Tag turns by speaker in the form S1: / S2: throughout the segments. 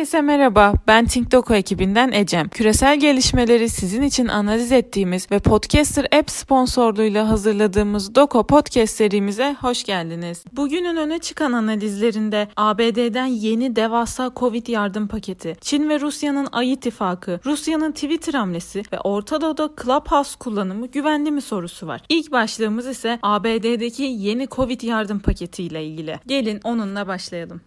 S1: Herkese merhaba, ben TinkDoku ekibinden Ecem. Küresel gelişmeleri sizin için analiz ettiğimiz ve Podcaster App sponsorluğuyla hazırladığımız Doko Podcast serimize hoş geldiniz. Bugünün öne çıkan analizlerinde ABD'den yeni devasa Covid yardım paketi, Çin ve Rusya'nın Ay ittifakı, Rusya'nın Twitter hamlesi ve Orta Doğu'da Clubhouse kullanımı güvenli mi sorusu var. İlk başlığımız ise ABD'deki yeni Covid yardım paketi ile ilgili. Gelin onunla başlayalım.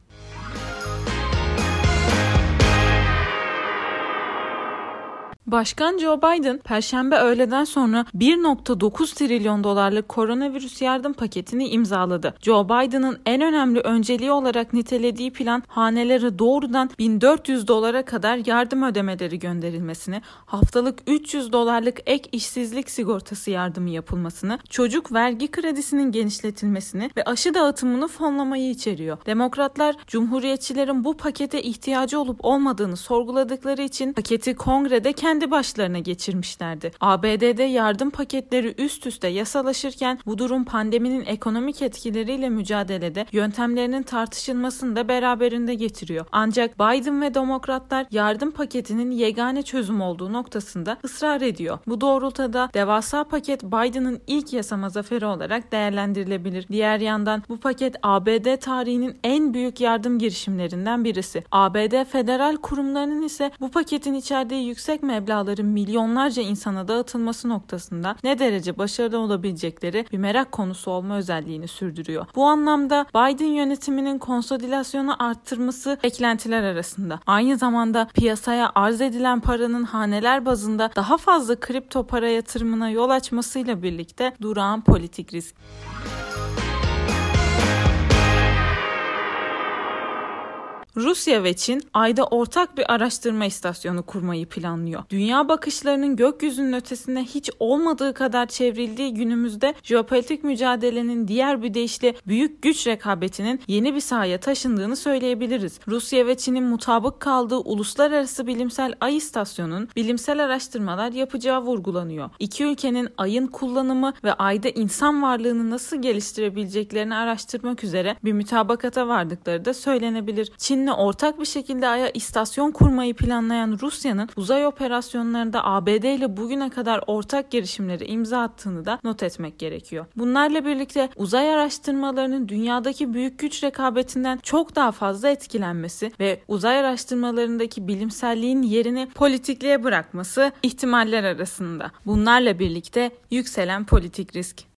S1: Başkan Joe Biden perşembe öğleden sonra 1.9 trilyon dolarlık koronavirüs yardım paketini imzaladı. Joe Biden'ın en önemli önceliği olarak nitelediği plan hanelere doğrudan 1400 dolara kadar yardım ödemeleri gönderilmesini, haftalık 300 dolarlık ek işsizlik sigortası yardımı yapılmasını, çocuk vergi kredisinin genişletilmesini ve aşı dağıtımını fonlamayı içeriyor. Demokratlar Cumhuriyetçilerin bu pakete ihtiyacı olup olmadığını sorguladıkları için paketi kongrede kendi kendi başlarına geçirmişlerdi. ABD'de yardım paketleri üst üste yasalaşırken bu durum pandeminin ekonomik etkileriyle mücadelede yöntemlerinin tartışılmasını da beraberinde getiriyor. Ancak Biden ve demokratlar yardım paketinin yegane çözüm olduğu noktasında ısrar ediyor. Bu doğrultuda devasa paket Biden'ın ilk yasama zaferi olarak değerlendirilebilir. Diğer yandan bu paket ABD tarihinin en büyük yardım girişimlerinden birisi. ABD federal kurumlarının ise bu paketin içerdiği yüksek meblağ meblağların milyonlarca insana dağıtılması noktasında ne derece başarılı olabilecekleri bir merak konusu olma özelliğini sürdürüyor. Bu anlamda Biden yönetiminin konsolidasyonu arttırması beklentiler arasında. Aynı zamanda piyasaya arz edilen paranın haneler bazında daha fazla kripto para yatırımına yol açmasıyla birlikte durağan politik risk. Rusya ve Çin ayda ortak bir araştırma istasyonu kurmayı planlıyor. Dünya bakışlarının gökyüzünün ötesinde hiç olmadığı kadar çevrildiği günümüzde jeopolitik mücadelenin diğer bir deyişle büyük güç rekabetinin yeni bir sahaya taşındığını söyleyebiliriz. Rusya ve Çin'in mutabık kaldığı uluslararası bilimsel ay istasyonunun bilimsel araştırmalar yapacağı vurgulanıyor. İki ülkenin ayın kullanımı ve ayda insan varlığını nasıl geliştirebileceklerini araştırmak üzere bir mütabakata vardıkları da söylenebilir. Çin Çin'le ortak bir şekilde Ay'a istasyon kurmayı planlayan Rusya'nın uzay operasyonlarında ABD ile bugüne kadar ortak girişimleri imza attığını da not etmek gerekiyor. Bunlarla birlikte uzay araştırmalarının dünyadaki büyük güç rekabetinden çok daha fazla etkilenmesi ve uzay araştırmalarındaki bilimselliğin yerini politikliğe bırakması ihtimaller arasında. Bunlarla birlikte yükselen politik risk.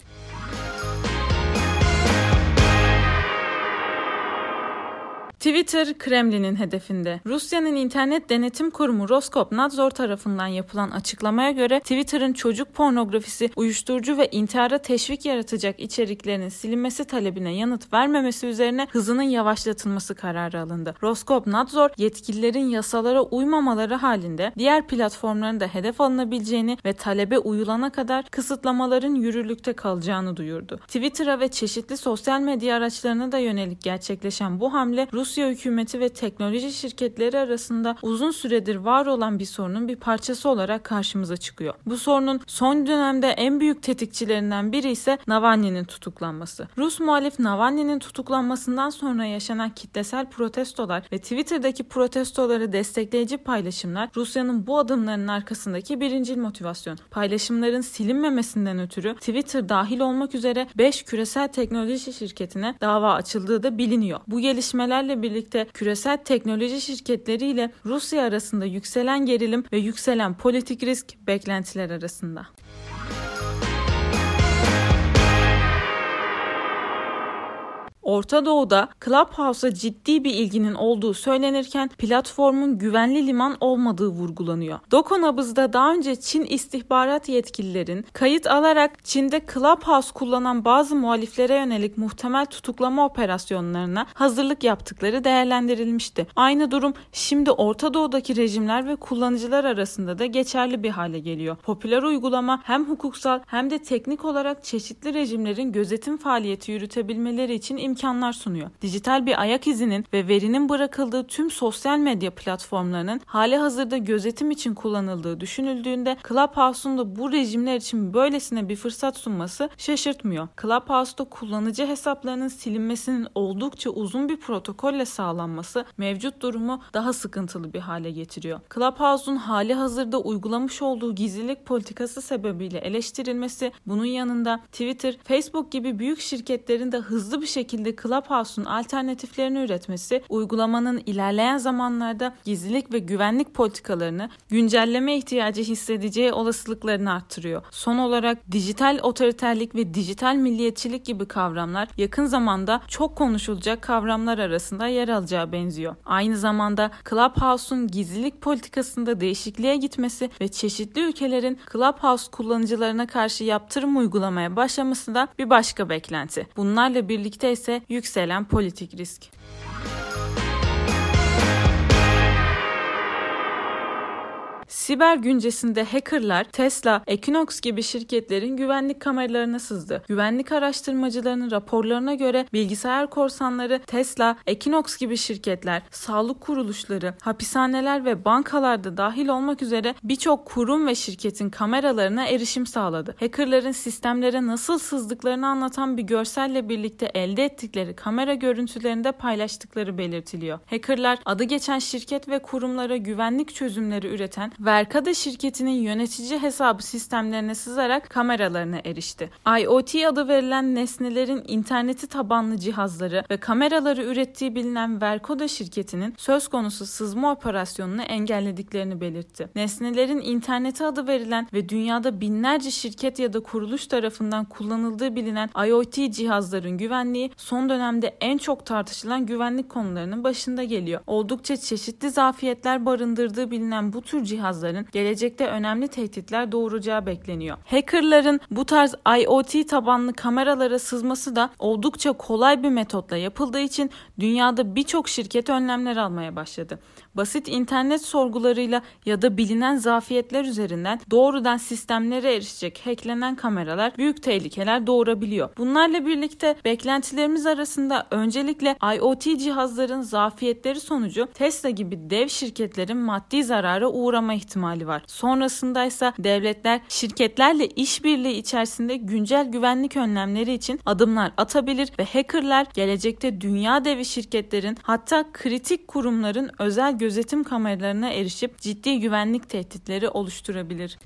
S1: Twitter Kremlin'in hedefinde. Rusya'nın internet denetim kurumu Roskopnadzor tarafından yapılan açıklamaya göre Twitter'ın çocuk pornografisi, uyuşturucu ve intihara teşvik yaratacak içeriklerinin silinmesi talebine yanıt vermemesi üzerine hızının yavaşlatılması kararı alındı. Roskopnadzor yetkililerin yasalara uymamaları halinde diğer platformların da hedef alınabileceğini ve talebe uyulana kadar kısıtlamaların yürürlükte kalacağını duyurdu. Twitter'a ve çeşitli sosyal medya araçlarına da yönelik gerçekleşen bu hamle Rusya Rusya hükümeti ve teknoloji şirketleri arasında uzun süredir var olan bir sorunun bir parçası olarak karşımıza çıkıyor. Bu sorunun son dönemde en büyük tetikçilerinden biri ise Navalny'nin tutuklanması. Rus muhalif Navalny'nin tutuklanmasından sonra yaşanan kitlesel protestolar ve Twitter'daki protestoları destekleyici paylaşımlar Rusya'nın bu adımlarının arkasındaki birinci motivasyon. Paylaşımların silinmemesinden ötürü Twitter dahil olmak üzere 5 küresel teknoloji şirketine dava açıldığı da biliniyor. Bu gelişmelerle birlikte küresel teknoloji şirketleriyle Rusya arasında yükselen gerilim ve yükselen politik risk beklentiler arasında. Orta Doğu'da Clubhouse'a ciddi bir ilginin olduğu söylenirken platformun güvenli liman olmadığı vurgulanıyor. Dokonabız'da daha önce Çin istihbarat yetkililerin kayıt alarak Çin'de Clubhouse kullanan bazı muhaliflere yönelik muhtemel tutuklama operasyonlarına hazırlık yaptıkları değerlendirilmişti. Aynı durum şimdi Orta Doğu'daki rejimler ve kullanıcılar arasında da geçerli bir hale geliyor. Popüler uygulama hem hukuksal hem de teknik olarak çeşitli rejimlerin gözetim faaliyeti yürütebilmeleri için imkanlı imkanlar sunuyor. Dijital bir ayak izinin ve verinin bırakıldığı tüm sosyal medya platformlarının hali hazırda gözetim için kullanıldığı düşünüldüğünde Clubhouse'un da bu rejimler için böylesine bir fırsat sunması şaşırtmıyor. Clubhouse'da kullanıcı hesaplarının silinmesinin oldukça uzun bir protokolle sağlanması mevcut durumu daha sıkıntılı bir hale getiriyor. Clubhouse'un hali hazırda uygulamış olduğu gizlilik politikası sebebiyle eleştirilmesi, bunun yanında Twitter, Facebook gibi büyük şirketlerin de hızlı bir şekilde Clubhouse'un alternatiflerini üretmesi, uygulamanın ilerleyen zamanlarda gizlilik ve güvenlik politikalarını güncelleme ihtiyacı hissedeceği olasılıklarını arttırıyor. Son olarak dijital otoriterlik ve dijital milliyetçilik gibi kavramlar yakın zamanda çok konuşulacak kavramlar arasında yer alacağı benziyor. Aynı zamanda Clubhouse'un gizlilik politikasında değişikliğe gitmesi ve çeşitli ülkelerin Clubhouse kullanıcılarına karşı yaptırım uygulamaya başlaması da bir başka beklenti. Bunlarla birlikte ise yükselen politik risk. Siber güncesinde hackerlar Tesla, Equinox gibi şirketlerin güvenlik kameralarına sızdı. Güvenlik araştırmacılarının raporlarına göre bilgisayar korsanları Tesla, Equinox gibi şirketler, sağlık kuruluşları, hapishaneler ve bankalarda dahil olmak üzere birçok kurum ve şirketin kameralarına erişim sağladı. Hackerların sistemlere nasıl sızdıklarını anlatan bir görselle birlikte elde ettikleri kamera görüntülerini de paylaştıkları belirtiliyor. Hackerlar adı geçen şirket ve kurumlara güvenlik çözümleri üreten Verkada şirketinin yönetici hesabı sistemlerine sızarak kameralarına erişti. IoT adı verilen nesnelerin interneti tabanlı cihazları ve kameraları ürettiği bilinen Verkoda şirketinin söz konusu sızma operasyonunu engellediklerini belirtti. Nesnelerin interneti adı verilen ve dünyada binlerce şirket ya da kuruluş tarafından kullanıldığı bilinen IoT cihazların güvenliği son dönemde en çok tartışılan güvenlik konularının başında geliyor. Oldukça çeşitli zafiyetler barındırdığı bilinen bu tür cihaz cihazların gelecekte önemli tehditler doğuracağı bekleniyor. Hackerların bu tarz IoT tabanlı kameralara sızması da oldukça kolay bir metotla yapıldığı için dünyada birçok şirket önlemler almaya başladı basit internet sorgularıyla ya da bilinen zafiyetler üzerinden doğrudan sistemlere erişecek hacklenen kameralar büyük tehlikeler doğurabiliyor. Bunlarla birlikte beklentilerimiz arasında öncelikle IoT cihazların zafiyetleri sonucu Tesla gibi dev şirketlerin maddi zarara uğrama ihtimali var. Sonrasında ise devletler şirketlerle işbirliği içerisinde güncel güvenlik önlemleri için adımlar atabilir ve hackerlar gelecekte dünya devi şirketlerin hatta kritik kurumların özel gözetim kameralarına erişip ciddi güvenlik tehditleri oluşturabilir.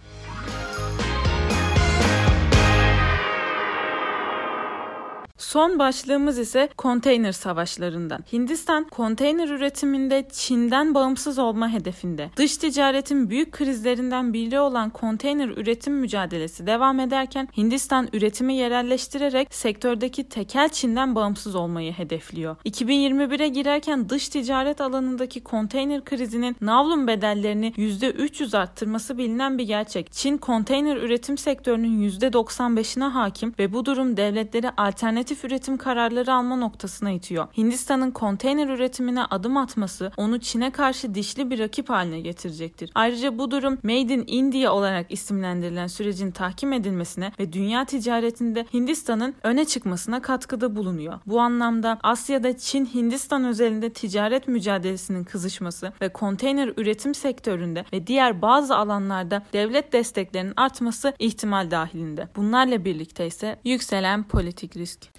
S1: Son başlığımız ise konteyner savaşlarından. Hindistan konteyner üretiminde Çin'den bağımsız olma hedefinde. Dış ticaretin büyük krizlerinden biri olan konteyner üretim mücadelesi devam ederken Hindistan üretimi yerelleştirerek sektördeki tekel Çin'den bağımsız olmayı hedefliyor. 2021'e girerken dış ticaret alanındaki konteyner krizinin navlun bedellerini %300 arttırması bilinen bir gerçek. Çin konteyner üretim sektörünün %95'ine hakim ve bu durum devletleri alternatif alternatif üretim kararları alma noktasına itiyor. Hindistan'ın konteyner üretimine adım atması onu Çin'e karşı dişli bir rakip haline getirecektir. Ayrıca bu durum Made in India olarak isimlendirilen sürecin tahkim edilmesine ve dünya ticaretinde Hindistan'ın öne çıkmasına katkıda bulunuyor. Bu anlamda Asya'da Çin-Hindistan özelinde ticaret mücadelesinin kızışması ve konteyner üretim sektöründe ve diğer bazı alanlarda devlet desteklerinin artması ihtimal dahilinde. Bunlarla birlikte ise yükselen politik risk.